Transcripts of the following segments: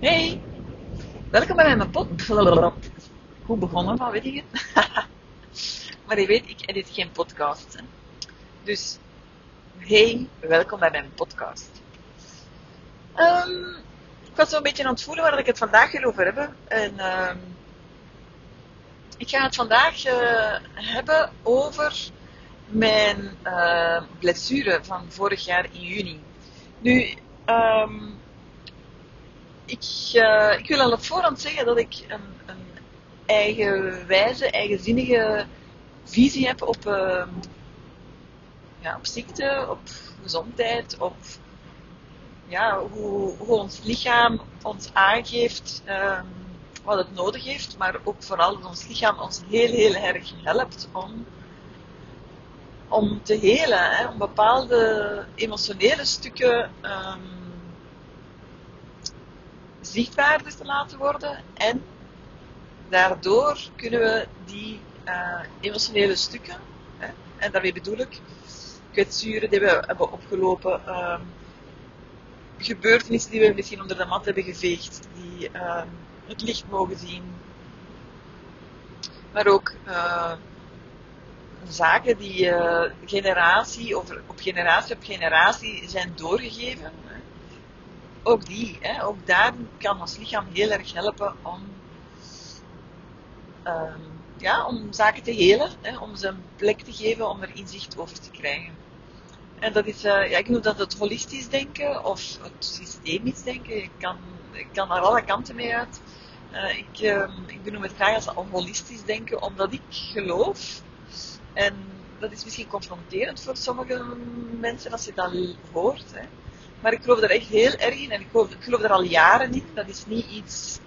Hey, welkom bij mijn pod. Goed begonnen van, weet je het? maar je weet, ik edit geen podcast. Dus, hey, welkom bij mijn podcast. Um, ik was zo'n beetje aan het voelen waar ik het vandaag wil over hebben. En um, ik ga het vandaag uh, hebben over mijn uh, blessure van vorig jaar in juni. Nu, um, ik, uh, ik wil al op voorhand zeggen dat ik een, een eigenwijze, eigenzinnige visie heb op, uh, ja, op ziekte, op gezondheid, op ja, hoe, hoe ons lichaam ons aangeeft um, wat het nodig heeft, maar ook vooral dat ons lichaam ons heel, heel erg helpt om, om te helen, hè, om bepaalde emotionele stukken um, zichtbaar te laten worden. En daardoor kunnen we die uh, emotionele stukken, hè, en daarmee bedoel ik kwetsuren die we hebben opgelopen, um, gebeurtenissen die we misschien onder de mat hebben geveegd, die uh, het licht mogen zien. Maar ook uh, zaken die uh, generatie of op generatie op generatie zijn doorgegeven ook die, hè, ook daar kan ons lichaam heel erg helpen om, um, ja, om zaken te helen, hè, om ze een plek te geven om er inzicht over te krijgen. En dat is, uh, ja, ik noem dat het holistisch denken of het systemisch denken. Ik kan, ik kan naar alle kanten mee uit. Uh, ik, uh, ik benoem het graag als holistisch denken, omdat ik geloof, en dat is misschien confronterend voor sommige mensen als je dat hoort, hè, maar ik geloof er echt heel erg in en ik geloof, ik geloof er al jaren in. Dat is niet iets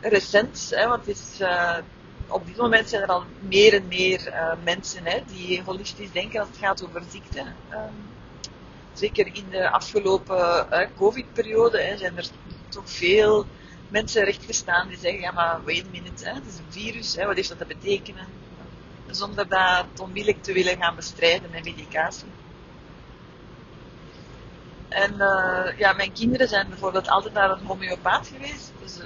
recents, hè, want het is, uh, op dit moment zijn er al meer en meer uh, mensen hè, die holistisch denken als het gaat over ziekte. Um, zeker in de afgelopen uh, COVID-periode zijn er toch veel mensen rechtgestaan die zeggen, ja maar wait a minute, hè, het is een virus, hè, wat heeft dat te betekenen? Zonder dat onmiddellijk te willen gaan bestrijden met medicatie. En uh, ja, mijn kinderen zijn bijvoorbeeld altijd naar een homeopaat geweest. Dus, uh,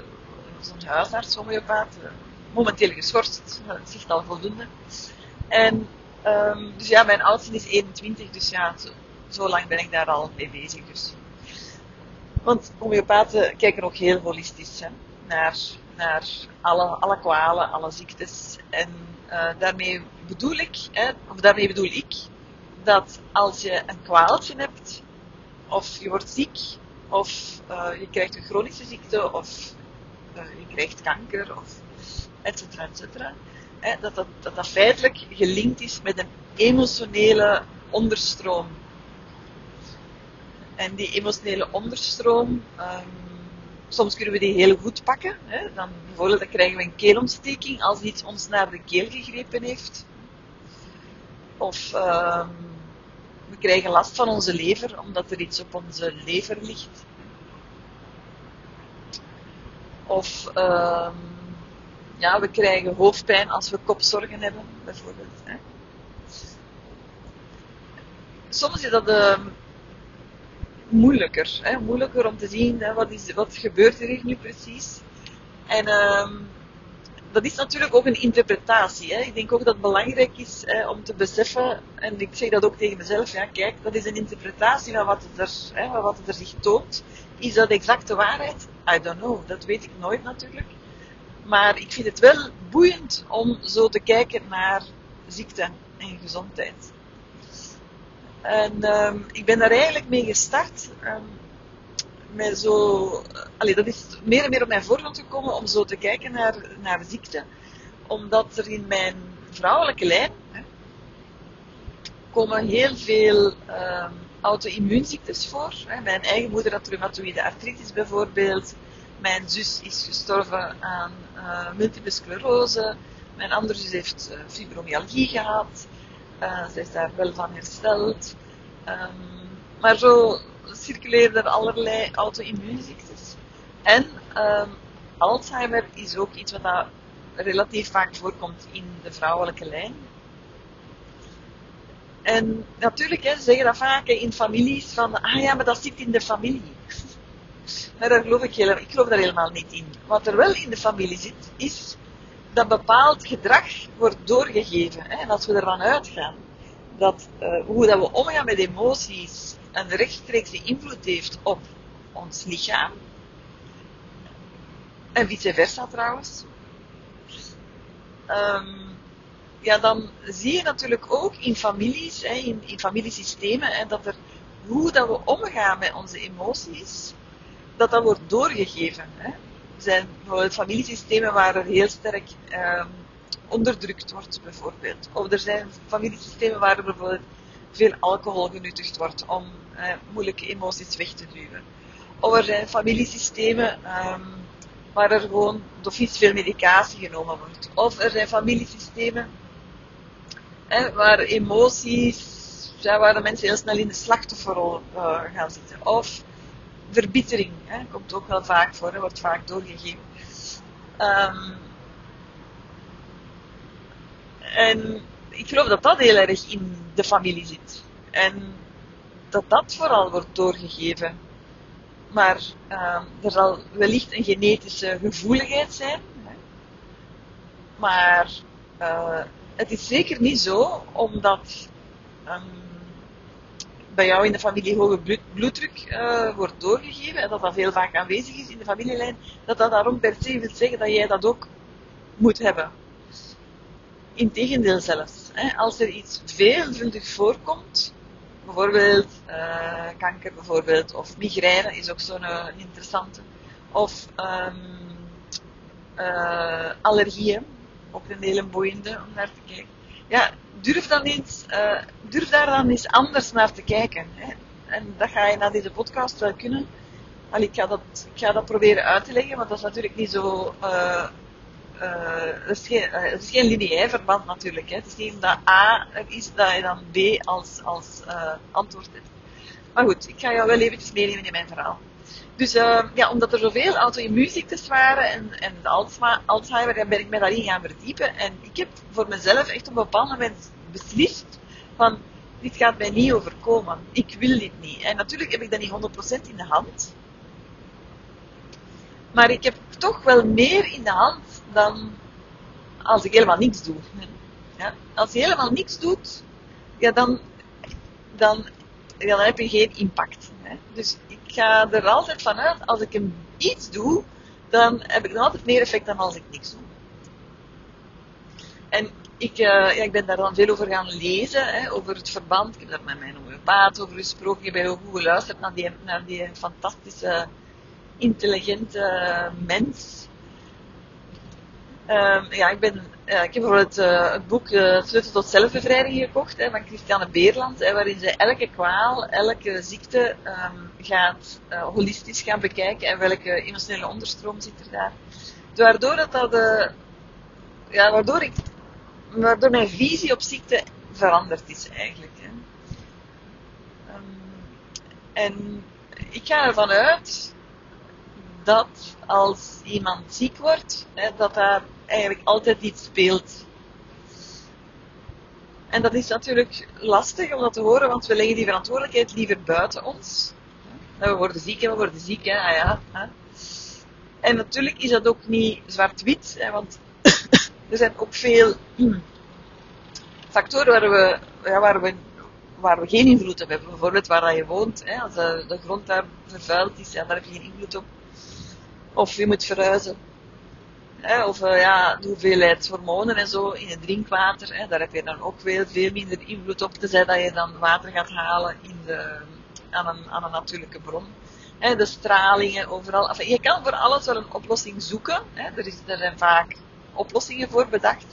zo'n huisarts, homeopaat. Uh, momenteel geschorst, dat zegt al voldoende. En um, dus ja, mijn oudste is 21, dus ja, zo, lang ben ik daar al mee bezig. Dus. Want homeopaten kijken ook heel holistisch naar, naar alle, alle kwalen, alle ziektes. En daarmee bedoel ik, hè, of daarmee bedoel ik, dat als je een kwaaltje hebt, of je wordt ziek, of uh, je krijgt een chronische ziekte, of uh, je krijgt kanker, of et cetera, et cetera. Dat, dat, dat feitelijk gelinkt is met een emotionele onderstroom. En die emotionele onderstroom, um, soms kunnen we die heel goed pakken. Dan, bijvoorbeeld dan krijgen we een keelontsteking als iets ons naar de keel gegrepen heeft. Of um, we krijgen last van onze lever, omdat er iets op onze lever ligt. Of uh, ja, we krijgen hoofdpijn als we kopzorgen hebben, bijvoorbeeld. Hè. Soms is dat uh, moeilijker. Hè, moeilijker om te zien hè, wat, is, wat gebeurt er hier nu precies. En uh, dat is natuurlijk ook een interpretatie. Hè. Ik denk ook dat het belangrijk is om te beseffen, en ik zeg dat ook tegen mezelf, ja, kijk, dat is een interpretatie van wat er, hè, wat er zich toont. Is dat exact de waarheid? I don't know, dat weet ik nooit natuurlijk. Maar ik vind het wel boeiend om zo te kijken naar ziekte en gezondheid. En um, ik ben daar eigenlijk mee gestart. Um, met zo, allee, dat is meer en meer op mijn voorgrond gekomen om zo te kijken naar, naar ziekte. Omdat er in mijn vrouwelijke lijn hè, komen heel veel um, auto-immuunziektes voor. Hè. Mijn eigen moeder had reumatoïde artritis bijvoorbeeld. Mijn zus is gestorven aan uh, multiple sclerose. Mijn andere zus heeft uh, fibromyalgie gehad. Uh, zij is daar wel van hersteld. Um, maar zo circuleren er allerlei auto-immuunziektes. En um, Alzheimer is ook iets wat relatief vaak voorkomt in de vrouwelijke lijn. En natuurlijk, hè, ze zeggen dat vaak in families van, ah ja, maar dat zit in de familie. daar geloof ik, helemaal, ik geloof daar helemaal niet in. Wat er wel in de familie zit, is dat bepaald gedrag wordt doorgegeven. Hè? En als we ervan uitgaan dat uh, hoe dat we omgaan met emoties een rechtstreekse invloed heeft op ons lichaam, en vice versa trouwens, um, ja, dan zie je natuurlijk ook in families, hè, in, familiesystemen, hè, dat er hoe dat we omgaan met onze emoties, dat dat wordt doorgegeven. Hè. Er zijn bijvoorbeeld familiesystemen waar er heel sterk um, onderdrukt wordt, bijvoorbeeld. Of er zijn familiesystemen waar er bijvoorbeeld veel alcohol genuttigd wordt om eh, moeilijke emoties weg te duwen. Of er zijn familiesystemen um, waar er gewoon door veel medicatie genomen wordt. Of er zijn familiesystemen hè, waar emoties, waar de mensen heel snel in de slachtofferrol uh, gaan zitten. Of verbittering, komt ook wel vaak voor, wordt vaak doorgegeven. Um, en ik geloof dat dat heel erg in de familie zit. En dat dat vooral wordt doorgegeven. Maar uh, er zal wellicht een genetische gevoeligheid zijn. Maar uh, het is zeker niet zo, omdat um, bij jou in de familie hoge bloeddruk uh, wordt doorgegeven en dat dat heel vaak aanwezig is in de familielijn, dat dat daarom per se wil zeggen dat jij dat ook moet hebben. Integendeel zelfs. Hè, als er iets veelvuldig voorkomt, bijvoorbeeld uh, kanker bijvoorbeeld, of migraine is ook zo'n uh, interessante, of um, allergieën, ook een hele boeiende om naar te kijken. Ja, durf, dan eens, durf daar dan eens anders naar te kijken. Hè. En dat ga je na deze podcast wel kunnen. Allee, ik, ga dat, ik ga dat proberen uit te leggen, want dat is natuurlijk niet zo het, is geen, uh, het is geen lineair verband natuurlijk. Hè. Het is niet dat A er is dat je dan B als, als uh, antwoord hebt. Maar goed, ik ga jou wel eventjes meenemen in mijn verhaal. Dus ja, omdat er zoveel auto-immuunziektes waren en, en Alzheimer, ben ik me daarin gaan verdiepen. En ik heb voor mezelf echt op een bepaald moment beslist van, dit gaat mij niet overkomen. Ik wil dit niet. En natuurlijk heb ik dat niet 100% in de hand. Maar ik heb toch wel meer in de hand dan als ik helemaal niks doe. Ja? Als je helemaal niks doet, ja, dan, dan, dan heb je geen impact. Hè? Dus ik ga er altijd vanuit, als ik iets doe, dan heb ik nog altijd meer effect dan als ik niks doe. En ik, uh, ja, ik ben daar dan veel over gaan lezen, hè, over het verband. Ik heb daar met mijn homeopaat over gesproken. Ik heb ook goed geluisterd naar die, naar die fantastische, intelligente mens Um, ja, ik, ben, uh, ik heb bijvoorbeeld uh, het boek uh, Sleutel tot zelfbevrijding gekocht hè, van Christiane Beerland, hè, waarin ze elke kwaal, elke ziekte um, gaat holistisch gaan bekijken en welke emotionele onderstroom zit er daar. Waardoor, dat dat, ja, waardoor, ik, waardoor mijn visie op ziekte veranderd is eigenlijk. Hè. Um, en ik ga ervan uit dat als iemand ziek wordt, hè, dat daar eigenlijk altijd iets speelt. En dat is natuurlijk lastig om dat te horen, want we leggen die verantwoordelijkheid liever buiten ons. We worden ziek en we worden ziek, hè. Ah ja. En natuurlijk is dat ook niet zwart-wit, want er zijn ook veel factoren waar we, waar, we, waar we geen invloed op hebben. Bijvoorbeeld waar je woont. Hè. Als de, de grond daar vervuild is, ja, daar heb je geen invloed op. Of je moet verhuizen. Hè, of uh, ja, de hoeveelheid hormonen en zo in het drinkwater. Hè, daar heb je dan ook veel, veel minder invloed op. Tenzij dat je dan water gaat halen in de, aan, een, aan een natuurlijke bron. Hè, de stralingen overal. Je kan voor alles wel een oplossing zoeken. Hè. Er, is, er zijn vaak oplossingen voor bedacht.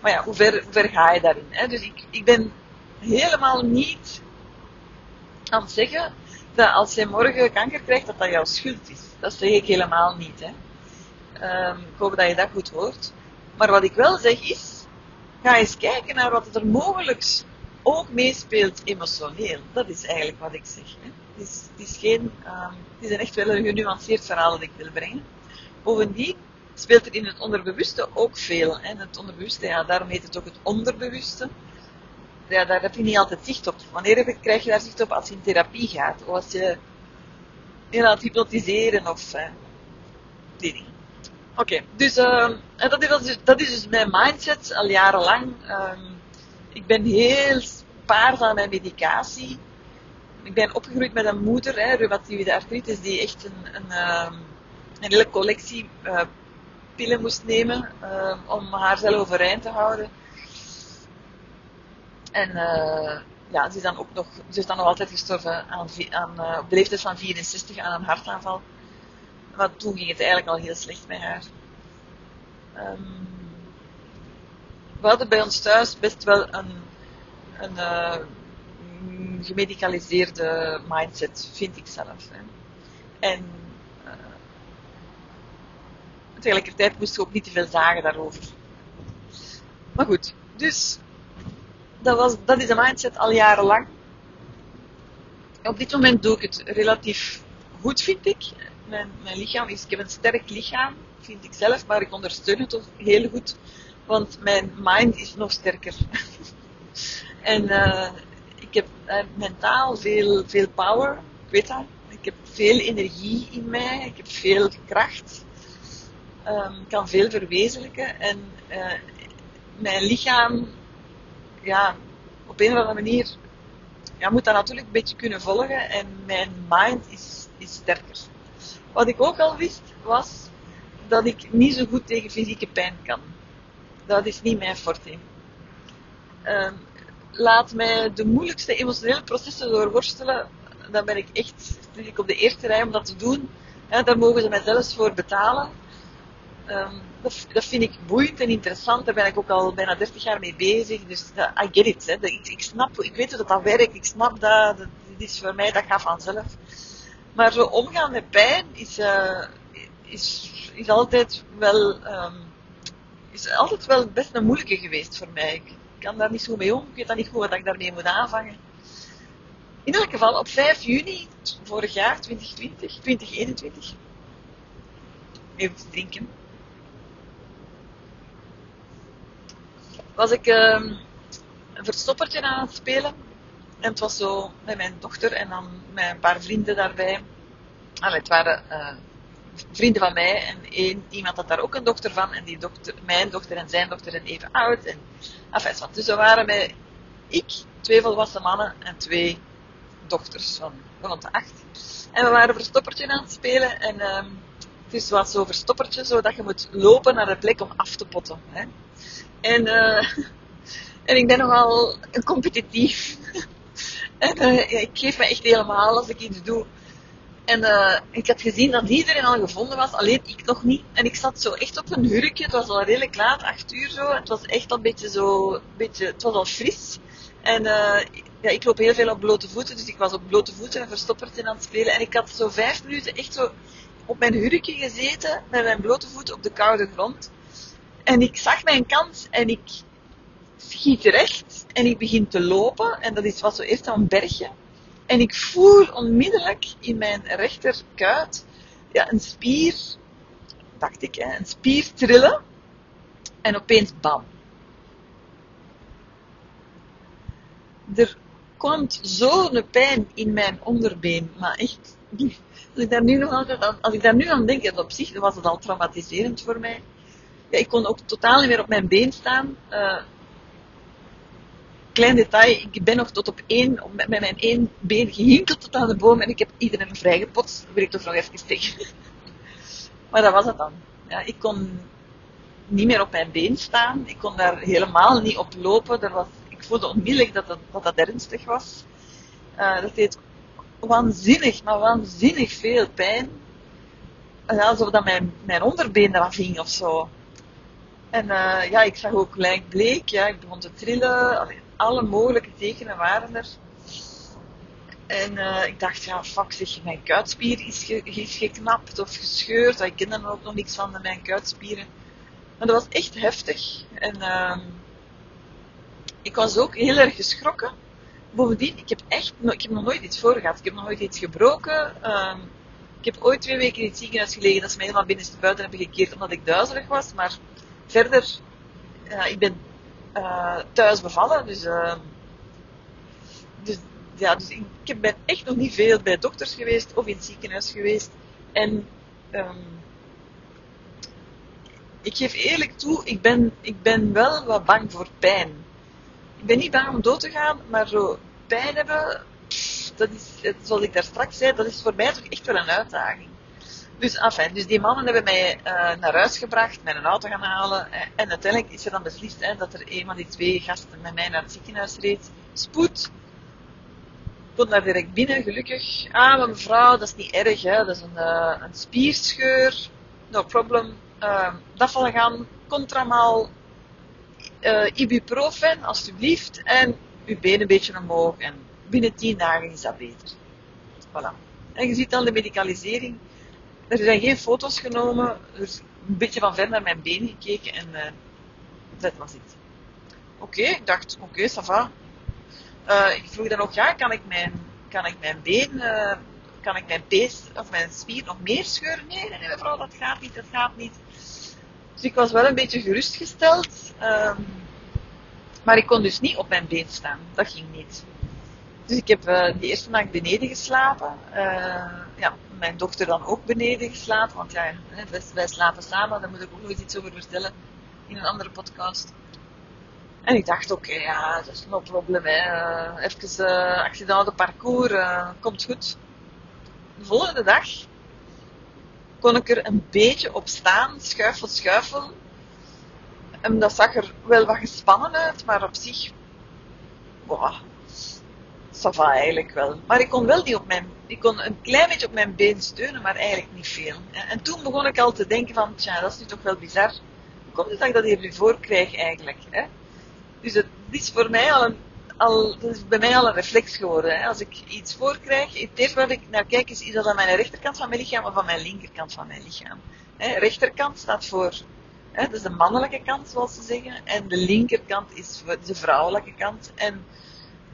Maar ja, hoe ver, ver ga je daarin? Hè? Dus ik, ik ben helemaal niet aan het zeggen dat als je morgen kanker krijgt, dat dat jouw schuld is. Dat zeg ik helemaal niet. Hè. Um, ik hoop dat je dat goed hoort. Maar wat ik wel zeg is, ga eens kijken naar wat er mogelijk ook meespeelt emotioneel. Dat is eigenlijk wat ik zeg. Hè. Het, is, het, is geen, um, het is echt wel een genuanceerd verhaal dat ik wil brengen. Bovendien speelt er in het onderbewuste ook veel. En het onderbewuste, ja, daarom heet het ook het onderbewuste. Ja, daar heb je niet altijd zicht op. Wanneer krijg je daar zicht op? Als je in therapie gaat. Of als je je laat hypnotiseren of uh, die dingen. Oké, dus uh, dat, is, dat is dus mijn mindset al jarenlang. Um, ik ben heel spaar aan mijn medicatie. Ik ben opgegroeid met een moeder, hè, reumatoïde artritis, die echt een, een, uh, een hele collectie uh, pillen moest nemen om haarzelf overeind te houden. En ja, ze is dan ook nog, ze is dan nog altijd gestorven aan, aan, op de leeftijd van 64 aan een hartaanval. Maar toen ging het eigenlijk al heel slecht met haar. Um, we hadden bij ons thuis best wel een, een uh, gemedicaliseerde mindset, vind ik zelf. Hè. En uh, tegelijkertijd moesten we ook niet te veel zagen daarover. Maar goed, dus dat, was, dat is een mindset al jarenlang. Op dit moment doe ik het relatief goed, vind ik. Mijn, mijn lichaam is, ik heb een sterk lichaam, vind ik zelf, maar ik ondersteun het heel goed, want mijn mind is nog sterker. en uh, ik heb uh, mentaal veel, veel power, ik weet dat. Ik heb veel energie in mij, ik heb veel kracht, um, kan veel verwezenlijken en uh, mijn lichaam, ja, op een of andere manier, ja, moet dat natuurlijk een beetje kunnen volgen en mijn mind is, is sterker. Wat ik ook al wist, was dat ik niet zo goed tegen fysieke pijn kan. Dat is niet mijn forte. Uh, laat mij de moeilijkste emotionele processen doorworstelen, dan ben ik echt op de eerste rij om dat te doen. Daar mogen ze mij zelfs voor betalen. Um, dat, vind ik boeiend en interessant. Daar ben ik ook al bijna 30 jaar mee bezig. Dus I get it. Hè. Ik, ik, snap, ik weet dat dat werkt. Ik snap dat. Dat is voor mij, dat gaat vanzelf. Maar zo omgaan met pijn is, uh, is, is altijd wel, um, is altijd wel best een moeilijke geweest voor mij. Ik kan daar niet zo mee om. Ik weet dan niet goed wat ik daarmee moet aanvangen. In elk geval, op 5 juni vorig jaar, 2020, 2021, even drinken, was ik um, een verstoppertje aan het spelen en het was zo met mijn dochter en dan met een paar vrienden daarbij. Allee, het waren uh, vrienden van mij en één, iemand had daar ook een dochter van. En die dochter, mijn dochter en zijn dochter zijn even oud. En, enfin, wat. Dus we waren met ik, twee volwassen mannen en twee dochters van rond de acht. En we waren verstoppertje aan het spelen. En uh, het is wat zo verstoppertje, zo dat je moet lopen naar de plek om af te potten. Hè. En, uh, en ik ben nogal competitief. En uh, ik geef me echt helemaal als ik iets doe. En uh, ik had gezien dat iedereen al gevonden was, alleen ik nog niet. En ik zat zo echt op een hurkje, het was al redelijk laat, acht uur zo. Het was echt al een beetje zo, beetje, het was al fris. En uh, ja, ik loop heel veel op blote voeten, dus ik was op blote voeten en verstopperd aan het spelen. En ik had zo vijf minuten echt zo op mijn hurkje gezeten, met mijn blote voeten op de koude grond. En ik zag mijn kans en ik schiet recht en ik begin te lopen. En dat is, was zo eerst een bergje. En ik voel onmiddellijk in mijn rechterkuit ja, een spier, dacht ik, hè, een spier trillen. En opeens bam. Er komt zo'n pijn in mijn onderbeen, maar echt. Als ik daar nu nog aan, als ik daar nu aan denk, op zich was het al traumatiserend voor mij. Ja, ik kon ook totaal niet meer op mijn been staan. Uh, klein detail, ik ben nog tot op één, met mijn één been gehinkeld tot aan de boom en ik heb iedereen vrijgepotst. Dat wil ik toch nog even zeggen. Maar dat was het dan. Ja, ik kon niet meer op mijn been staan. Ik kon daar helemaal niet op lopen. Er was, ik voelde onmiddellijk dat, dat, dat, ernstig was. Uh, dat deed waanzinnig, maar waanzinnig veel pijn. Alsof dat mijn, mijn onderbeen eraf hing of zo. En uh, ja, ik zag ook bleek, ja, ik begon te trillen. Alle mogelijke tekenen waren er. En uh, ik dacht, ja, fuck zeg, mijn kuitspier is, ge is geknapt of gescheurd. Ik kende dan ook nog niks van mijn kuitspieren. Maar dat was echt heftig. En uh, ik was ook heel erg geschrokken. Bovendien, ik heb echt ik heb nog nooit iets voor gehad. Ik heb nog nooit iets gebroken. Uh, ik heb ooit twee weken in het ziekenhuis gelegen dat ze mij helemaal binnenstebuiten hebben gekeerd omdat ik duizelig was. Maar verder, ik ben uh, thuis bevallen, dus, uh, dus ja, dus ik ben echt nog niet veel bij dokters geweest of in het ziekenhuis geweest. En um, ik geef eerlijk toe, ik ben, ik ben wel wat bang voor pijn. Ik ben niet bang om dood te gaan, maar zo pijn hebben, dat is, zoals ik daar straks zei, dat is voor mij toch echt wel een uitdaging. Dus, enfin, dus die mannen hebben mij uh, naar huis gebracht, met een auto gaan halen. En uiteindelijk is er dan beslist hè, dat er een van die twee gasten met mij naar het ziekenhuis reed. Spoed. Kon daar direct binnen, gelukkig. Ah, maar mevrouw, dat is niet erg, hè. dat is een, uh, een spierscheur. No problem. Uh, dat vallen gaan, contramaal, ibuprofen, alstublieft. En uw been een beetje omhoog. En binnen 10 dagen is dat beter. Voilà. En je ziet dan de medicalisering er zijn geen foto's genomen. Er is een beetje van ver naar mijn been gekeken en uh, dat was het. Oké, ik dacht, oké, okay, ça va. Uh, ik vroeg dan ook, ja, kan ik mijn, kan ik mijn been, uh, kan ik mijn pees of mijn spier nog meer scheuren? Nee, nee, mevrouw, dat gaat niet, dat gaat niet. Dus ik was wel een beetje gerustgesteld. Um, maar ik kon dus niet op mijn been staan. Dat ging niet. Dus ik heb die eerste nacht beneden geslapen. ja, mijn dochter dan ook beneden geslapen. Want ja, wij, slapen samen, daar moet ik ook nog iets over vertellen in een andere podcast. En ik dacht, oké, ja, dat is no probleem. Hè. Uh, even uh, accident de parcours, uh, komt goed. De volgende dag kon ik er een beetje op staan, schuifel, schuifel. En dat zag er wel wat gespannen uit, maar op zich, boah, ça va eigenlijk wel. Maar ik kon wel niet op mijn ik kon een klein beetje op mijn been steunen, maar eigenlijk niet veel. En, toen begon ik al te denken van, tja, dat is nu toch wel bizar. Hoe komt het dat ik dat hier nu voor krijg eigenlijk? Hè? Dus het is voor mij al een, al, dat is bij mij al een reflex geworden. Hè? Als ik iets voorkrijg, het eerste waar ik naar kijk is, is dat aan mijn rechterkant van mijn lichaam of aan mijn linkerkant van mijn lichaam. Hè? Rechterkant staat voor, dat is de mannelijke kant zoals ze zeggen, en de linkerkant is de vrouwelijke kant. En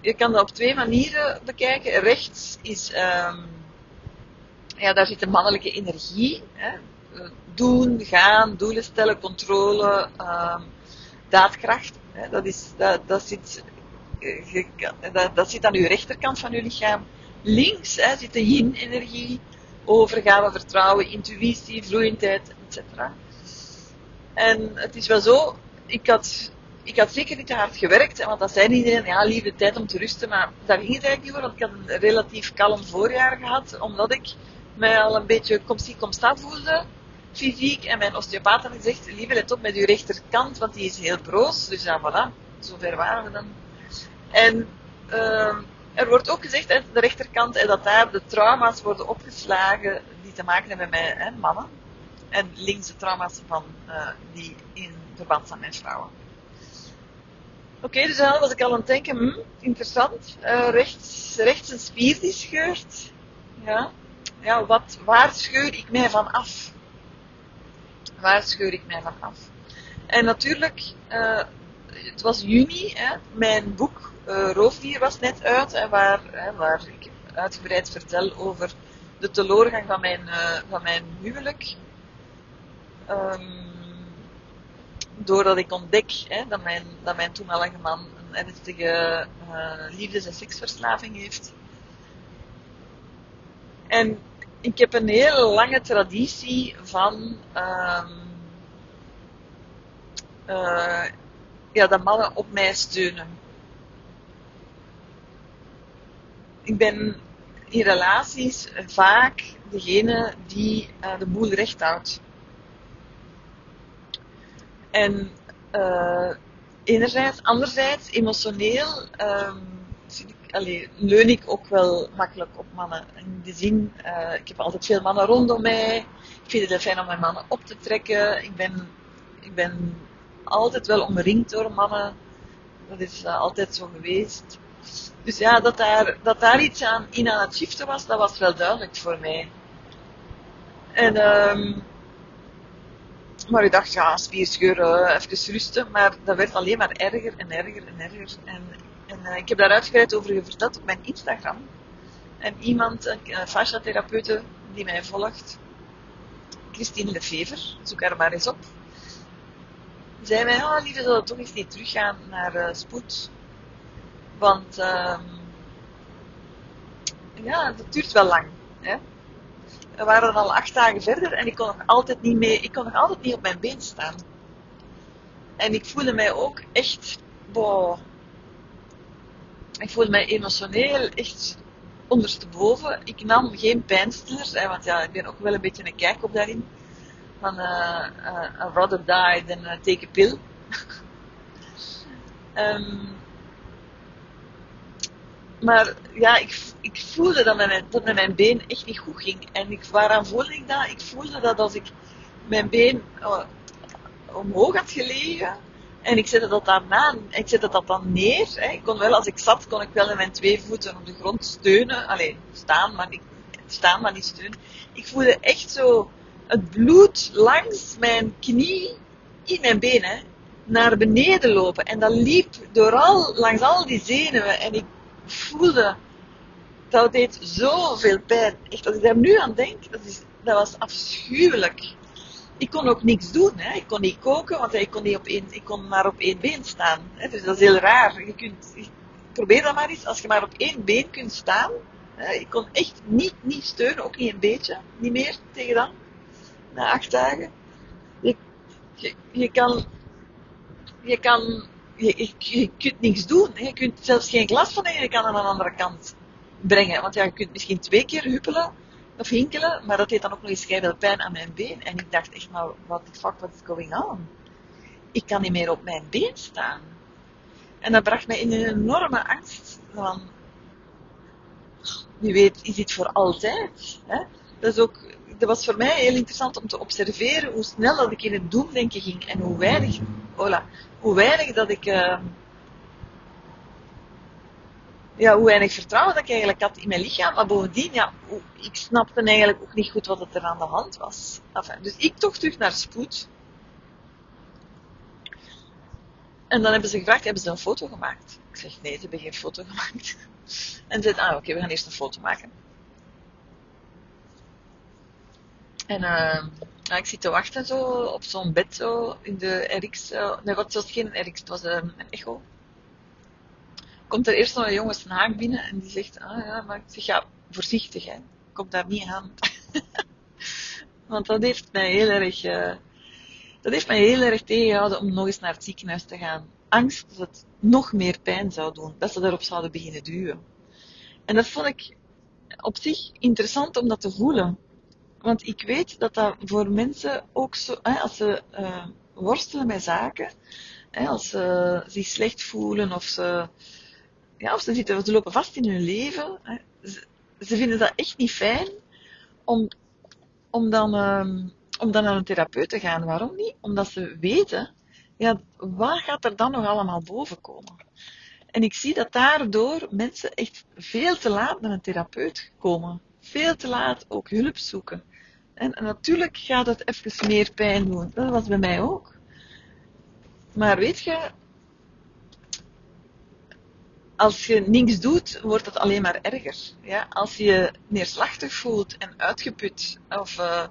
je kan dat op twee manieren bekijken. Rechts is, um, ja, daar zit de mannelijke energie. Hè. Doen, gaan, doelen stellen, controle, um, daadkracht. Hè. Dat, is, dat, dat, zit, dat, dat zit aan uw rechterkant van uw lichaam. Links hè, zit de yin-energie, overgave, vertrouwen, intuïtie, vloeiendheid, etc. En het is wel zo, ik had ik had zeker niet te hard gewerkt, want dat zei iedereen, ja, lieve tijd om te rusten, maar daar ging het eigenlijk niet voor, want ik had een relatief kalm voorjaar gehad, omdat ik mij al een beetje kom-zie, kom-sta voelde, fysiek, en mijn osteopaat had gezegd, lieve, let op met uw rechterkant, want die is heel broos, dus ja, voilà, zover waren we dan. En uh, er wordt ook gezegd, aan de rechterkant, en dat daar de trauma's worden opgeslagen die te maken hebben met hè, mannen, en links de trauma's van, uh, die in verband zijn met vrouwen. Oké, dus dan was ik al aan het denken, hm, interessant. Uh, rechts, rechts een spier die scheurt. Ja. Ja, wat, waar scheur ik mij van af? Waar scheur ik mij van af? En natuurlijk, uh, het was juni, hè, mijn boek uh, Roofdier was net uit, en waar, hè, waar ik uitgebreid vertel over de teleurgang van mijn, van mijn huwelijk. Um, doordat ik ontdek hè, dat, mijn, dat mijn toenmalige man een ernstige uh, liefdes- en seksverslaving heeft. En ik heb een hele lange traditie van um, uh, ja, dat mannen op mij steunen. Ik ben in relaties vaak degene die uh, de boel recht houdt. En uh, enerzijds, anderzijds, emotioneel um, ik, leun ik ook wel makkelijk op mannen. In de zin, uh, ik heb altijd veel mannen rondom mij. Ik vind het heel fijn om mijn mannen op te trekken. Ik ben, ik ben altijd wel omringd door mannen. Dat is uh, altijd zo geweest. Dus ja, dat daar, dat daar iets aan in aan het shiften was, dat was wel duidelijk voor mij. En um, maar ik dacht, ja, spierscheur, uh, even rusten. Maar dat werd alleen maar erger en erger en erger. En, en uh, ik heb daar uitgebreid over verteld op mijn Instagram. En iemand, een, fascia-therapeute die mij volgt, Christine Lefever, zoek haar maar eens op, zei mij, oh lieve, zal toch eens niet teruggaan naar uh, spoed. Want uh, ja, dat duurt wel lang. Hè? We waren al acht dagen verder en ik kon nog altijd niet mee, ik kon nog altijd niet op mijn been staan. En ik voelde mij ook echt, boah, ik voelde mij emotioneel echt ondersteboven. Ik nam geen pijnstillers, hè, want ja, ik ben ook wel een beetje een kijk op daarin. Van, uh, uh, rather die than take a pill. um, maar ja, ik, ik voelde dat mijn, dat met mijn been echt niet goed ging. En ik, waaraan voelde ik dat? Ik voelde dat als ik mijn been uh, omhoog had gelegen en ik zette dat daarna, ik zette dat dan neer. Hè. Ik kon wel, als ik zat, kon ik wel met mijn twee voeten op de grond steunen. Alleen staan, maar niet, staan, maar niet steunen. Ik voelde echt zo het bloed langs mijn knie in mijn benen naar beneden lopen. En dat liep door al, langs al die zenuwen. En ik voelde, dat deed zoveel pijn. Echt, als ik daar nu aan denk, dat, is, dat was afschuwelijk. Ik kon ook niks doen. Hè. Ik kon niet koken, want ik kon, niet op één, ik kon maar op één been staan. Hè. Dus dat is heel raar. Je kunt, probeer dat maar eens. Als je maar op één been kunt staan. Hè. Ik kon echt niet, niet steunen, ook niet een beetje. Niet meer tegen dan. Na acht dagen. Je, je, je kan, je kan je, je, kunt niks doen. Je kunt zelfs geen glas van de ene kant aan de andere kant brengen. Want ja, je kunt misschien twee keer huppelen of hinkelen, maar dat deed dan ook nog eens veel pijn aan mijn been. En ik dacht echt, maar what the fuck, what is going on? Ik kan niet meer op mijn been staan. En dat bracht mij in een enorme angst van, wie weet, is dit voor altijd? Hè? Dat, is ook, dat was voor mij heel interessant om te observeren hoe snel dat ik in het doemdenken ging en hoe weinig, hola, hoe weinig dat ik, uh, ja, hoe weinig vertrouwen dat ik eigenlijk had in mijn lichaam. Maar bovendien, ja, ik snapte eigenlijk ook niet goed wat er aan de hand was. Dus ik toch terug naar spoed. En dan hebben ze gevraagd, hebben ze een foto gemaakt? Ik zeg, nee, ze hebben geen foto gemaakt. En ze zei, ah oké, we gaan eerst een foto maken. En ja, ik zit te wachten zo op zo'n bed zo in de RX. Uh, nee, wat was geen RX, het was um, een echo. Komt er eerst nog een jonge snaak binnen en die zegt, ah ja, maar ik ja, voorzichtig hè, kom daar niet aan. Want dat heeft mij heel erg, dat heeft mij heel erg tegengehouden om nog eens naar het ziekenhuis te gaan. Angst dat het nog meer pijn zou doen, dat ze daarop zouden beginnen duwen. En dat vond ik op zich interessant om dat te voelen. Want ik weet dat dat voor mensen ook zo, hè, als ze uh, worstelen met zaken, hè, als ze zich slecht voelen of ze, ja, of ze, zitten, ze lopen vast in hun leven, hè, ze, vinden dat echt niet fijn om, om, dan, uh, om dan naar een therapeut te gaan. Waarom niet? Omdat ze weten, ja, wat gaat er dan nog allemaal boven komen? En ik zie dat daardoor mensen echt veel te laat naar een therapeut komen. Veel te laat ook hulp zoeken. En, natuurlijk gaat het even meer pijn doen. Dat was bij mij ook. Maar weet je, als je niks doet, wordt het alleen maar erger. Ja? Als je je neerslachtig voelt en uitgeput, of uh,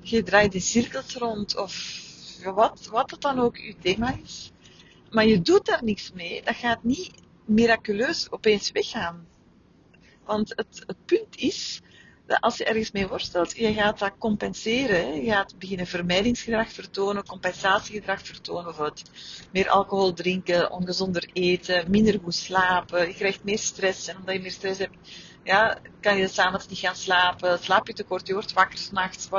je draait in cirkels rond, of wat, wat het dan ook je thema is, maar je doet daar niks mee, dat gaat niet miraculeus opeens weggaan. Want het, het punt is als je ergens mee worstelt, je gaat dat compenseren. Je gaat beginnen vermijdingsgedrag vertonen, compensatiegedrag vertonen, bijvoorbeeld meer alcohol drinken, ongezonder eten, minder goed slapen, je krijgt meer stress. En omdat je meer stress hebt, ja, kan je s'avonds niet gaan slapen, slaap je tekort, je wordt wakker s'nachts.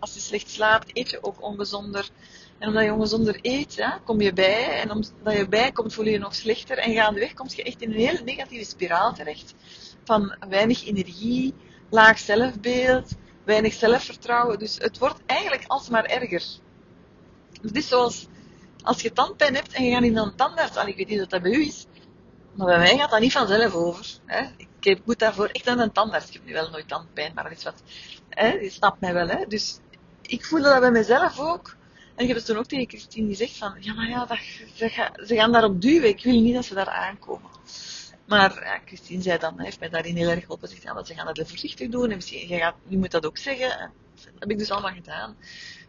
Als je slecht slaapt, eet je ook ongezonder. En omdat je ongezonder eet, kom je bij. En omdat je bijkomt, voel je je nog slechter. En gaandeweg kom je echt in een heel negatieve spiraal terecht. Van weinig energie, laag zelfbeeld, weinig zelfvertrouwen. Dus het wordt eigenlijk alsmaar erger. Het is zoals als je tandpijn hebt en je gaat in een tandarts. En ik weet niet of dat bij u is, maar bij mij gaat dat niet vanzelf over. Hè. Ik moet daarvoor echt aan een tandarts. Ik heb nu wel nooit tandpijn, maar dat is wat. Hè. Je snapt mij wel. Hè. Dus ik voelde dat bij mezelf ook. En ik heb het toen ook tegen Christine gezegd van, ja maar ja, dat, ze gaan daarop duwen. Ik wil niet dat ze daar aankomen. Maar ja, Christine zei dan, heeft mij daarin heel erg geholpen. Zegt, ja, ze gaan dat voorzichtig doen. En misschien, je, gaat, je moet dat ook zeggen. Dat heb ik dus allemaal gedaan.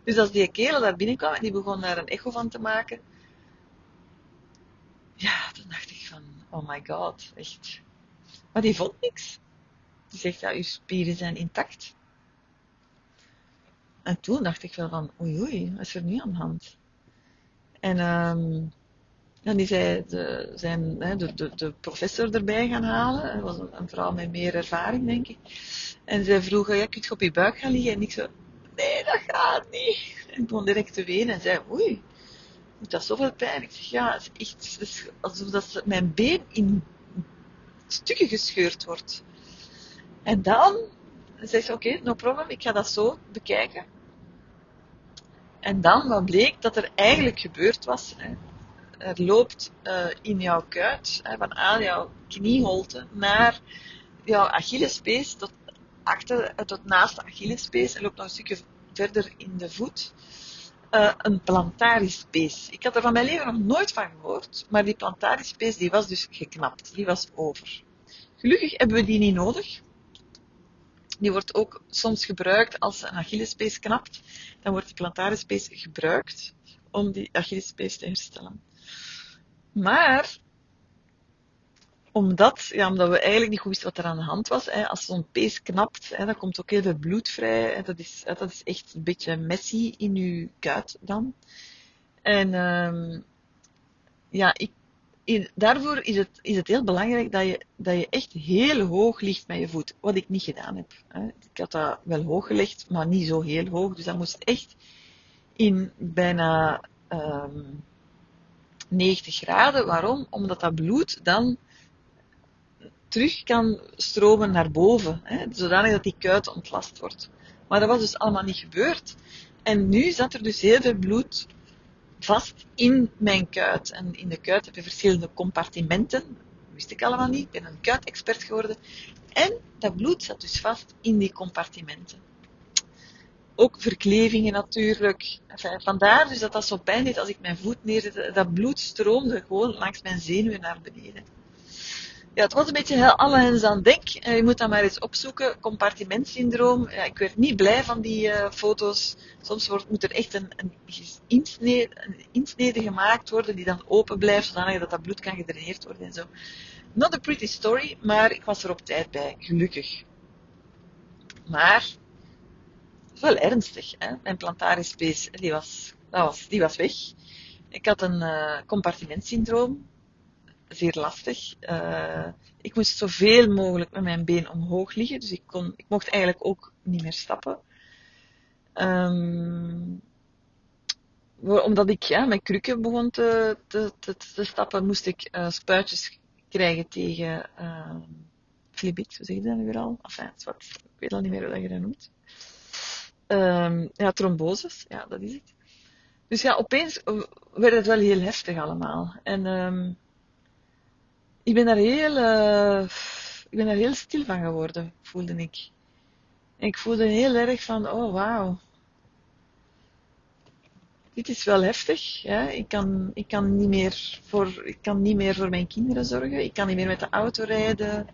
Dus als die kerel daar binnenkwam en die begon daar een echo van te maken. Ja, dan dacht ik van, oh my god, echt. Maar die vond niks. Die zegt, ja, uw spieren zijn intact. En toen dacht ik wel van, oei oei, wat is er nu aan de hand? En um, en die zei de, zijn, de, de, de professor erbij gaan halen. Dat was een, vrouw met meer ervaring, denk ik. En zij vroeg, ja, kun je op je buik gaan liggen? En ik zo, nee, dat gaat niet. En ik begon direct te wenen en zei, oei, doet dat zoveel pijn? Ik zeg, ja, het is echt alsof dat mijn been in stukken gescheurd wordt. En dan zei ze, oké, no problem, ik ga dat zo bekijken. En dan, wat bleek dat er eigenlijk gebeurd was, hè, er loopt uh, in jouw kuit, hè, van aan jouw knieholte naar jouw Achillespees, tot, achter, eh, tot naast de Achillespees, en loopt nog een stukje verder in de voet, uh, een plantarispees. Ik had er van mijn leven nog nooit van gehoord, maar die plantarispees die was dus geknapt, die was over. Gelukkig hebben we die niet nodig. Die wordt ook soms gebruikt als een Achillespees knapt. Dan wordt die plantarispees gebruikt om die Achillespees te herstellen. Maar, omdat, ja, omdat we eigenlijk niet goed wisten wat er aan de hand was, hè, als zo'n pees knapt, hè, dan komt ook heel veel bloed vrij. Hè, dat, is, hè, dat is echt een beetje messy in je kuit dan. En um, ja, ik, daarvoor is het, is het heel belangrijk dat je, dat je echt heel hoog ligt met je voet. Wat ik niet gedaan heb. Hè. Ik had dat wel hoog gelegd, maar niet zo heel hoog. Dus dat moest echt in bijna um, 90 graden. Waarom? Omdat dat bloed dan terug kan stromen naar boven, hè, zodanig dat die kuit ontlast wordt. Maar dat was dus allemaal niet gebeurd. En nu zat er dus heel veel bloed vast in mijn kuit. En in de kuit heb je verschillende compartimenten. Dat wist ik allemaal niet. Ik ben een kuitexpert geworden. En dat bloed zat dus vast in die compartimenten ook verklevingen natuurlijk. Vandaar dus dat dat zo pijn deed als ik mijn voet neerzette. Dat bloed stroomde gewoon langs mijn zenuwen naar beneden. Ja, het was een beetje heel alle hens aan dek. Eh, je moet dat maar eens opzoeken. Compartimentsyndroom. Ja, ik werd niet blij van die uh, foto's. Soms wordt, moet er echt een, een, insnede, een insnede gemaakt worden die dan open blijft, zodat dat, dat bloed kan gedraineerd worden en zo. Not a pretty story, maar ik was er op tijd bij, gelukkig. Maar wel ernstig. Hè? Mijn plantarispees, die was, dat was, die was weg. Ik had een uh, compartimentsyndroom. Zeer lastig. Uh, ik moest zoveel mogelijk met mijn been omhoog liggen. Dus ik, kon, ik mocht eigenlijk ook niet meer stappen. Um, omdat ik ja, met krukken begon te, te, te, stappen, moest ik uh, spuitjes krijgen tegen uh, flibit. Hoe zeg je dat nu weer al? Enfin, wat, ik weet al niet meer hoe je dat noemt. Um, ja, tromboses, ja, dat is het. Dus ja, opeens werd het wel heel heftig allemaal. En um, ik ben daar heel, uh, ik ben daar heel stil van geworden, voelde ik. Ik voelde heel erg van, oh wauw. Dit is wel heftig. Ja? Ik, kan, ik, kan niet meer voor, ik kan niet meer voor mijn kinderen zorgen. Ik kan niet meer met de auto rijden.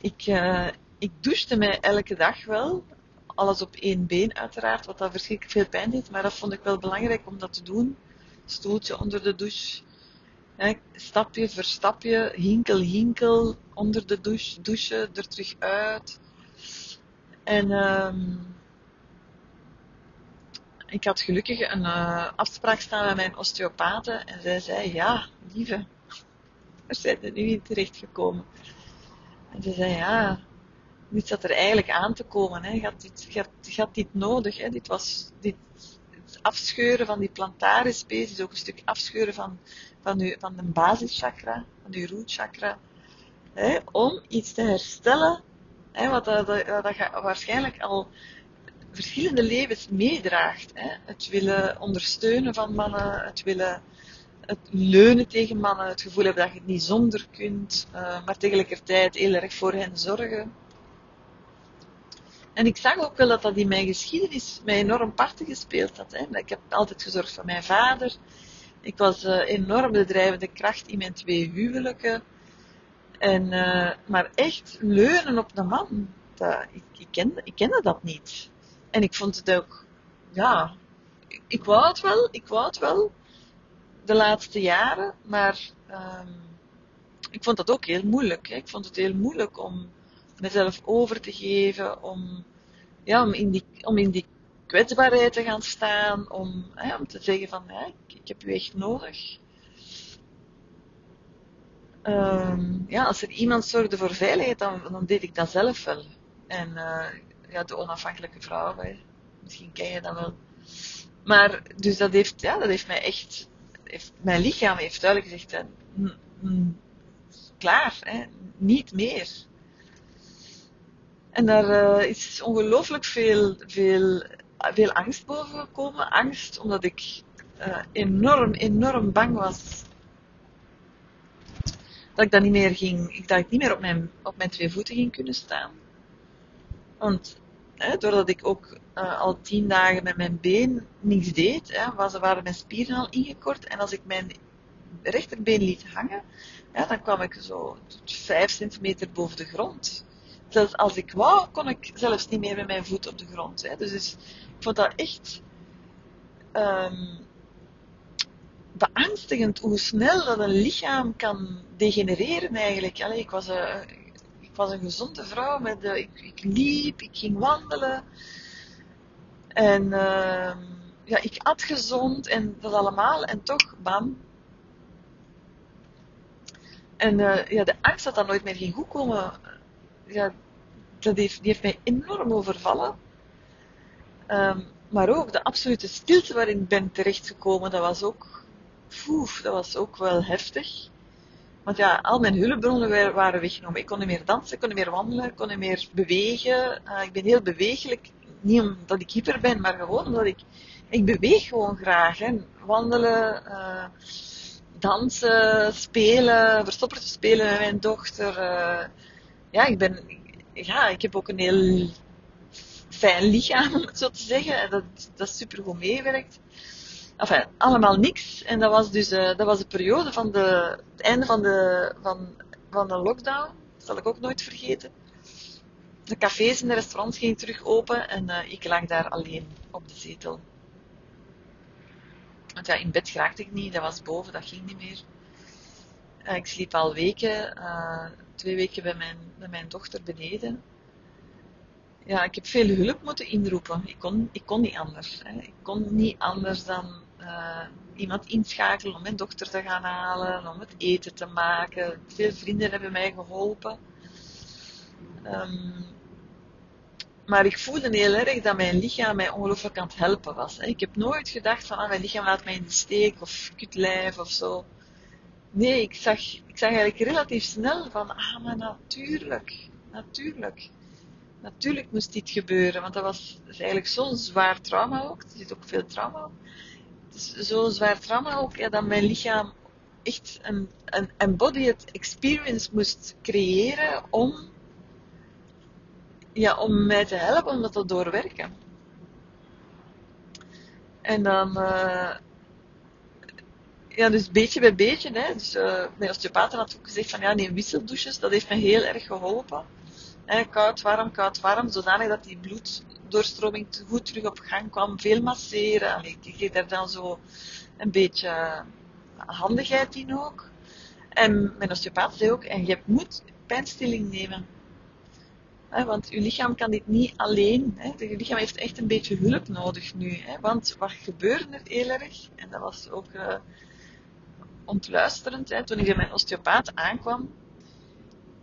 Ik, uh, ik douchte mij elke dag wel alles op één been uiteraard, wat dat verschrikkelijk veel pijn deed, maar dat vond ik wel belangrijk om dat te doen. Stoeltje onder de douche, stapje voor stapje, hinkel, hinkel, onder de douche, douchen, er terug uit. En um, ik had gelukkig een uh, afspraak staan met mijn osteopathe en zij zei, ja, lieve, er zijn er nu in terecht gekomen. En ze zei, ja, dit zat er eigenlijk aan te komen. Hè. Je, had dit, had dit nodig. Hè. Dit was dit, het afscheuren van die plantarispees is ook een stuk afscheuren van, van, uw, van de basischakra, van uw rootchakra. Hè, om iets te herstellen, hè, wat dat, dat, dat waarschijnlijk al verschillende levens meedraagt. Hè. Het willen ondersteunen van mannen, het willen het leunen tegen mannen, het gevoel hebben dat je het niet zonder kunt, uh, maar tegelijkertijd heel erg voor hen zorgen. En ik zag ook wel dat dat in mijn geschiedenis mij enorm parten gespeeld had. Hè. Ik heb altijd gezorgd voor mijn vader. Ik was uh, enorm de drijvende kracht in mijn twee huwelijken. En, uh, maar echt leunen op de man, dat, ik, ik, kende, dat niet. En ik vond het ook, ja, ik, wou het wel, ik wou het wel, de laatste jaren, maar um, ik vond dat ook heel moeilijk. Ik vond het heel moeilijk om mezelf over te geven, om, ja, om, in, die, om in die kwetsbaarheid te gaan staan, om, hè, om te zeggen van, ja, ik, heb u echt nodig. Um, ja, als er iemand zorgde voor veiligheid, dan, dan deed ik dat zelf wel. En uh, ja, de onafhankelijke vrouw, misschien ken je dat wel. Maar, dus dat heeft, ja, dat heeft mij echt, heeft, mijn lichaam heeft duidelijk gezegd, klaar, hè, niet meer. En daar uh, is ongelooflijk veel, veel, veel angst boven gekomen. Angst omdat ik uh, enorm, enorm bang was dat ik dat niet meer ging, dat ik niet meer op mijn, op mijn twee voeten ging kunnen staan. Want hè, doordat ik ook uh, al tien dagen met mijn been niets deed, hè, waren mijn spieren al ingekort. En als ik mijn rechterbeen liet hangen, dan kwam ik zo vijf centimeter boven de grond. Zelfs als ik wou, kon ik zelfs niet meer met mijn voet op de grond. Hè. Dus, dus ik vond dat echt um, beangstigend hoe snel dat een lichaam kan degenereren eigenlijk. Allee, ik, was, uh, ik was een gezonde vrouw, met, uh, ik, ik, liep, ik ging wandelen. En uh, ja, ik at gezond en dat allemaal. En toch, bam. En uh, ja, de angst dat dat nooit meer ging goedkomen, ja, dat heeft, die heeft mij enorm overvallen. Um, maar ook de absolute stilte waarin ik ben terechtgekomen, dat was ook Oef, dat was ook wel heftig. Want ja, al mijn hulpbronnen waren weggenomen. Ik kon niet meer dansen, ik kon niet meer wandelen, ik kon niet meer bewegen. Uh, ik ben heel bewegelijk. Niet omdat ik hyper ben, maar gewoon omdat ik... Ik beweeg gewoon graag. Hè. Wandelen, uh, dansen, spelen, verstoppertje spelen met mijn dochter. Uh, ja, ik ben... Ja, ik heb ook een heel fijn lichaam, om het zo te zeggen. Dat, dat super goed meewerkt enfin, allemaal niks. En dat was dus uh, dat was de periode van de, het einde van de, van, van de lockdown. Dat zal ik ook nooit vergeten. De cafés en de restaurants gingen terug open en uh, ik lag daar alleen op de zetel. Want ja, in bed raakte ik niet, dat was boven, dat ging niet meer. Uh, ik sliep al weken, twee weken bij mijn, bij mijn dochter beneden ja, ik heb veel hulp moeten inroepen. Ik kon, ik kon niet anders. Hè. Ik kon niet anders dan uh, iemand inschakelen om mijn dochter te gaan halen, om het eten te maken. Veel vrienden hebben mij geholpen. Um, maar ik voelde heel erg dat mijn lichaam mij ongelooflijk aan het helpen was. Ik heb nooit gedacht van, ah, mijn lichaam laat mij in de steek of kutlijf of zo. Nee, ik zag, ik zag eigenlijk relatief snel van, ah, maar natuurlijk, natuurlijk. Natuurlijk moest dit gebeuren, want dat was eigenlijk zo'n zwaar trauma ook. Er zit ook veel trauma op zo'n zwaar trauma ook, ja, dat mijn lichaam echt een, een embodied experience moest creëren om, ja, om mij te helpen om dat te doorwerken. En dan, uh, ja, dus beetje bij beetje, hè, dus uh, mijn osteopaat had ook gezegd van ja, neem wisseldouches, dat heeft me heel erg geholpen. Koud, warm, koud, warm, zodanig dat die bloed doorstroming goed terug op gang kwam. Veel masseren. Allee, die geeft er dan zo een beetje handigheid in ook. En mijn osteopaat zei ook, en je moet pijnstilling nemen. want je lichaam kan dit niet alleen. Hè. Je lichaam heeft echt een beetje hulp nodig nu. Want wat gebeurde er heel erg? En dat was ook uh, ontluisterend. Toen ik bij mijn osteopaat aankwam,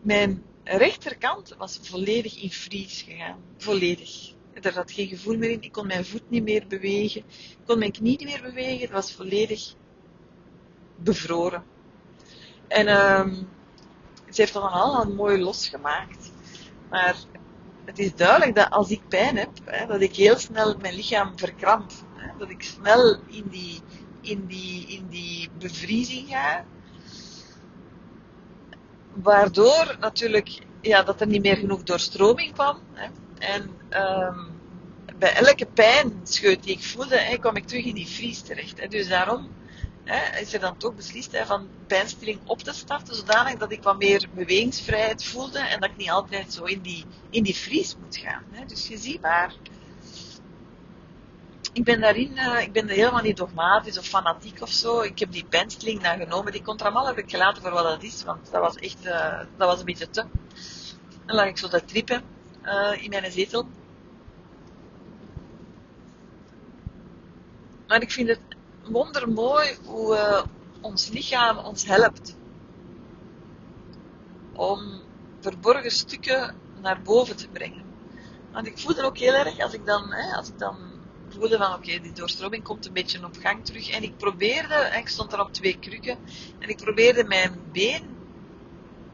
mijn rechterkant was volledig in vries gegaan. Volledig. Er zat geen gevoel meer in. Ik kon mijn voet niet meer bewegen. Ik kon mijn knie niet meer bewegen. Het was volledig bevroren. En um, ze heeft dat allemaal mooi losgemaakt. Maar het is duidelijk dat als ik pijn heb, hè, dat ik heel snel mijn lichaam verkramp. Hè, dat ik snel in die, in, die, in die bevriezing ga. Waardoor natuurlijk ja, dat er niet meer genoeg doorstroming kwam. Hè. En um, bij elke pijnscheut die ik voelde, hè, kwam ik terug in die vries terecht. Dus daarom hè, is er dan toch beslist van pijnstilling op te starten, zodanig dat ik wat meer bewegingsvrijheid voelde en dat ik niet altijd zo in die, in die vries moet gaan. Dus je ziet maar, ik ben daarin, uh, ik ben helemaal niet dogmatisch of fanatiek of zo. Ik heb die pijnstilling dan genomen. Die contramal heb ik gelaten voor wat dat is, want dat was echt, uh, dat was een beetje te. En lag ik zo te trippen uh, in mijn zetel. Maar ik vind het wondermooi hoe ons lichaam ons helpt om verborgen stukken naar boven te brengen. Want ik voelde ook heel erg als ik dan, hè, als ik dan voelde van oké, die doorstroming komt een beetje op gang terug. En ik probeerde, ik stond er op twee krukken, en ik probeerde mijn been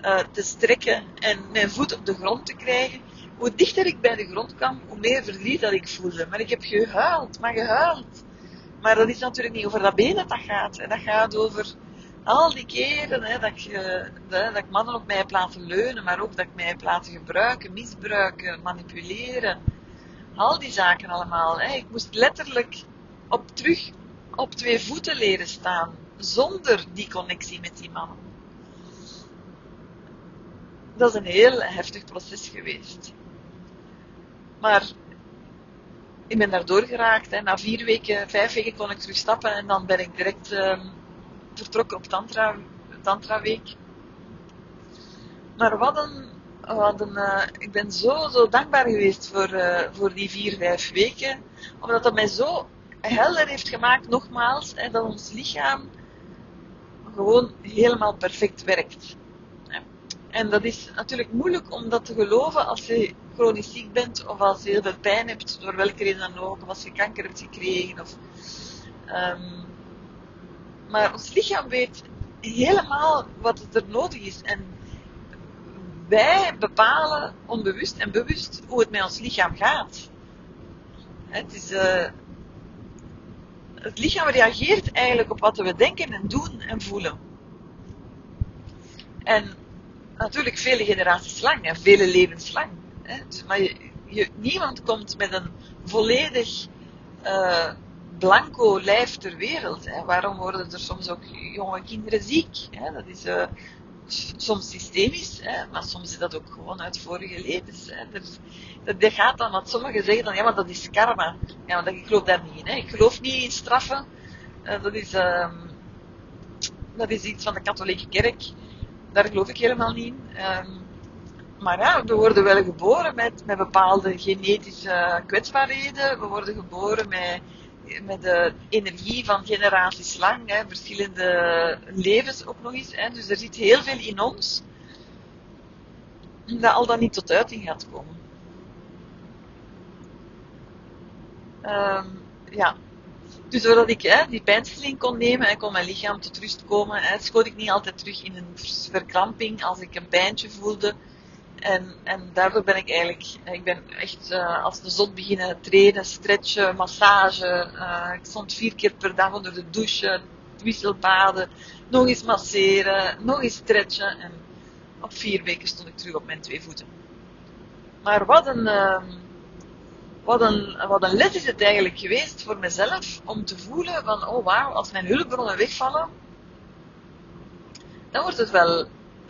uh, te strekken en mijn voet op de grond te krijgen. Hoe dichter ik bij de grond kwam, hoe meer verdriet dat ik voelde. Maar ik heb gehuild, maar gehuild. Maar dat is natuurlijk niet over dat been dat gaat. En dat gaat over al die keren hè, dat, ik, dat, ik mannen op mij heb laten leunen, maar ook dat ik mij heb laten gebruiken, misbruiken, manipuleren. Al die zaken allemaal. Hè. Ik moest letterlijk op terug op twee voeten leren staan, zonder die connectie met die mannen. Dat is een heel heftig proces geweest. Maar ik ben daardoor geraakt. Hè. Na vier weken, vijf weken kon ik terug stappen en dan ben ik direct uh, vertrokken op Tantra, Tantra Week. Maar wat een, wat een uh, ik ben zo, zo dankbaar geweest voor, uh, voor die vier, vijf weken. Omdat dat mij zo helder heeft gemaakt, nogmaals, hè, dat ons lichaam gewoon helemaal perfect werkt. En dat is natuurlijk moeilijk om dat te geloven als je chronisch ziek bent of als je heel veel pijn hebt, door welke reden dan ook, of als je kanker hebt gekregen. Of, um, maar ons lichaam weet helemaal wat er nodig is. En wij bepalen onbewust en bewust hoe het met ons lichaam gaat. Het, is, uh, het lichaam reageert eigenlijk op wat we denken en doen en voelen. En natuurlijk vele generaties lang en vele levens lang. Hè. Dus, maar je, niemand komt met een volledig uh, blanco lijf ter wereld. Hè. Waarom worden er soms ook jonge kinderen ziek? Hè? Dat is uh, soms systemisch, hè, maar soms is dat ook gewoon uit vorige levens. Hè. Er, dat, gaat dan, wat sommigen zeggen dan, ja, maar dat is karma. Ja, maar ik geloof daar niet in. Hè. Ik geloof niet in straffen. Uh, dat, is, uh, dat is iets van de katholieke kerk. Daar geloof ik helemaal niet in. Um, maar ja, we worden wel geboren met, met bepaalde genetische kwetsbaarheden. We worden geboren met, met de energie van generaties lang. Hè, verschillende levens ook nog eens. Hè. Dus er zit heel veel in ons dat al dan niet tot uiting gaat komen. Um, ja, dus doordat ik hè, die pijnstilling kon nemen en kon mijn lichaam tot rust komen, hè, schoot ik niet altijd terug in een verkramping als ik een pijntje voelde. En, en daardoor ben ik eigenlijk, ik ben echt uh, als de zon beginnen trainen, stretchen, massage. Uh, ik stond vier keer per dag onder de douche, wisselbaden, nog eens masseren, nog eens stretchen. En op vier weken stond ik terug op mijn twee voeten. Maar wat een, uh, wat een, wat een les is het eigenlijk geweest voor mezelf om te voelen van, oh wauw, als mijn hulpbronnen wegvallen, dan wordt het wel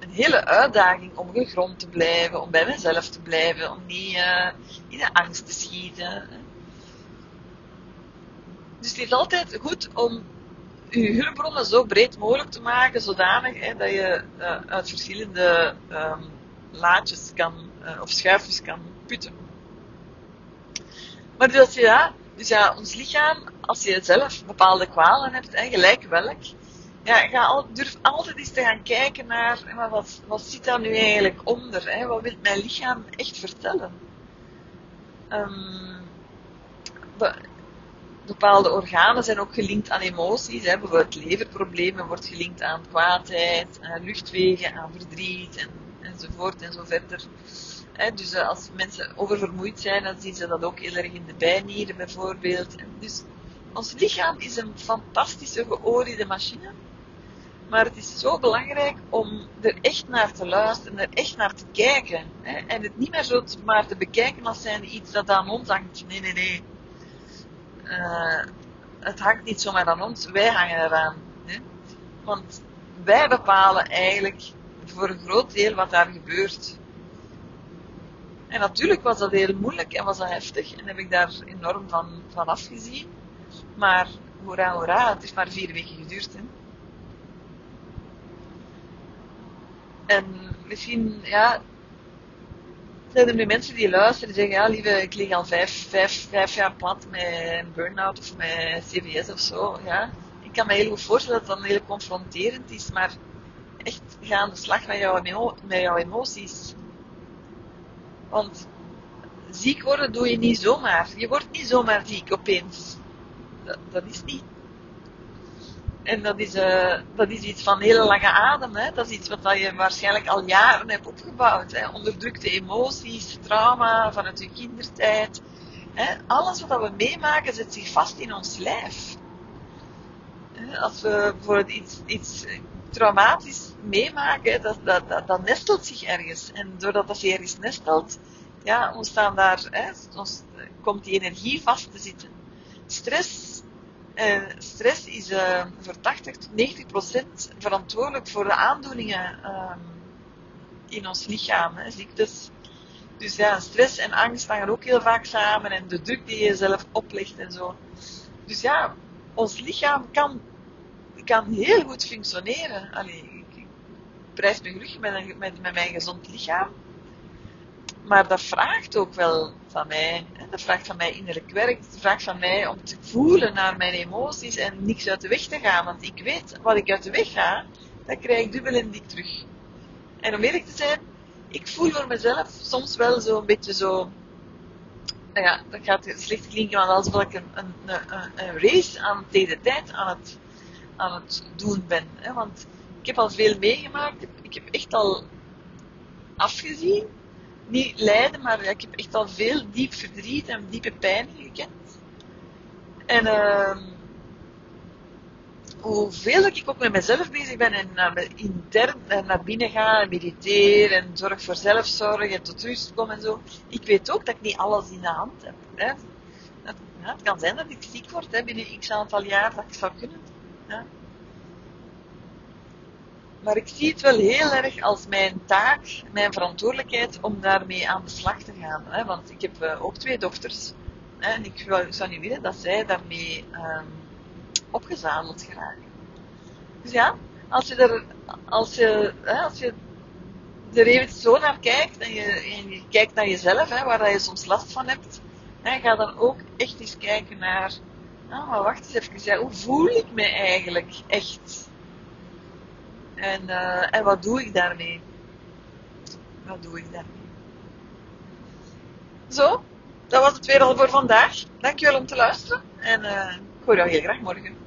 een hele uitdaging om gegrond te blijven, om bij mezelf te blijven, om niet uh, in de angst te schieten. Dus het is altijd goed om je hulpbronnen zo breed mogelijk te maken, zodanig hè, dat je uh, uit verschillende um, laadjes kan, uh, of schuifjes kan putten. Maar dus ja, dus ja, ons lichaam, als je zelf bepaalde kwalen hebt, hè, gelijk welk, ja, ga al, durf altijd eens te gaan kijken naar, wat, wat zit daar nu eigenlijk onder? Hè? Wat wil mijn lichaam echt vertellen? Um, bepaalde organen zijn ook gelinkt aan emoties. Hè? Bijvoorbeeld leverproblemen wordt gelinkt aan kwaadheid, aan luchtwegen, aan verdriet en, enzovoort en zo verder. dus eh, als mensen oververmoeid zijn, dan zien ze dat ook heel erg in de bijnieren bijvoorbeeld. Dus ons lichaam is een fantastische geoliede machine. Maar het is zo belangrijk om er echt naar te luisteren, er echt naar te kijken. Hè? En het niet meer zo te, maar te bekijken als zijn iets dat aan ons hangt. Nee, nee, nee. Uh, het hangt niet zomaar aan ons, wij hangen eraan. Hè? Want wij bepalen eigenlijk voor een groot deel wat daar gebeurt. En natuurlijk was dat heel moeilijk en was dat heftig. En heb ik daar enorm van, van afgezien. Maar hoera, hoera, het heeft maar vier weken geduurd. Hè? En misschien, ja, zijn er nu mensen die luisteren en zeggen, ja lieve, ik lig al vijf, vijf, vijf jaar plat met een burn-out of met CVS of zo. Ja. Ik kan me heel goed voorstellen dat dat heel confronterend is, maar echt ga aan de slag met jouw, met jouw emoties. Want ziek worden doe je niet zomaar. Je wordt niet zomaar ziek opeens. Dat is niet. En dat is, uh, dat is iets van hele lange adem. Hè? Dat is iets wat je waarschijnlijk al jaren hebt opgebouwd. Hè? Onderdrukte emoties, trauma vanuit je kindertijd. Hè? Alles wat we meemaken zet zich vast in ons lijf. Als we bijvoorbeeld iets, iets traumatisch meemaken, dat, dat, nestelt zich ergens. En doordat dat ergens nestelt, ja, ontstaan daar, hè, komt die energie vast te zitten. Stress, stress is uh, voor 80 tot 90 procent verantwoordelijk voor de aandoeningen uh, in ons lichaam, ziektes. Dus ja, stress en angst hangen ook heel vaak samen en de druk die je zelf oplegt en zo. Dus ja, ons lichaam kan, kan heel goed functioneren. Allee, ik, prijs me met, met mijn gezond lichaam. Maar dat vraagt ook wel van mij. Dat vraagt van mij innerlijk werk. Dat vraagt van mij om te voelen naar mijn emoties en niks uit de weg te gaan. Want ik weet, wat ik uit de weg ga, dat krijg ik dubbel en dik terug. En om eerlijk te zijn, ik voel voor mezelf soms wel zo'n beetje zo... Nou ja, dat gaat slecht klinken, want alsof ik een, een, een, race aan tegen tijd aan het, aan het doen ben. Hè? Want ik heb al veel meegemaakt. Ik heb echt al afgezien niet lijden, maar ik heb echt al veel diep verdriet en diepe pijn gekend. En uh, hoeveel ik ook met mezelf bezig ben en naar, intern naar binnen ga en mediteer en zorg voor zelfzorg en tot rust kom en zo. Ik weet ook dat ik niet alles in de hand heb. Hè. het kan zijn dat ik ziek word hè, binnen x aantal jaar, dat ik zou kunnen. Ja. Maar ik zie het wel heel erg als mijn taak, mijn verantwoordelijkheid om daarmee aan de slag te gaan. Hè? Want ik heb uh, ook twee dochters. Hè? En ik zou niet willen dat zij daarmee um, opgezadeld geraken. Dus ja, als je er, als je, hè, als je er even zo naar kijkt en je, kijkt naar jezelf, hè, waar je soms last van hebt, hè, ga dan ook echt eens kijken naar, ah, wacht eens even, hoe voel ik me eigenlijk echt? En, uh, en wat doe ik daarmee? Wat doe ik daarmee? Zo, dat was het weer al voor vandaag. Dankjewel om te luisteren. En uh, ik hoor jou heel graag morgen.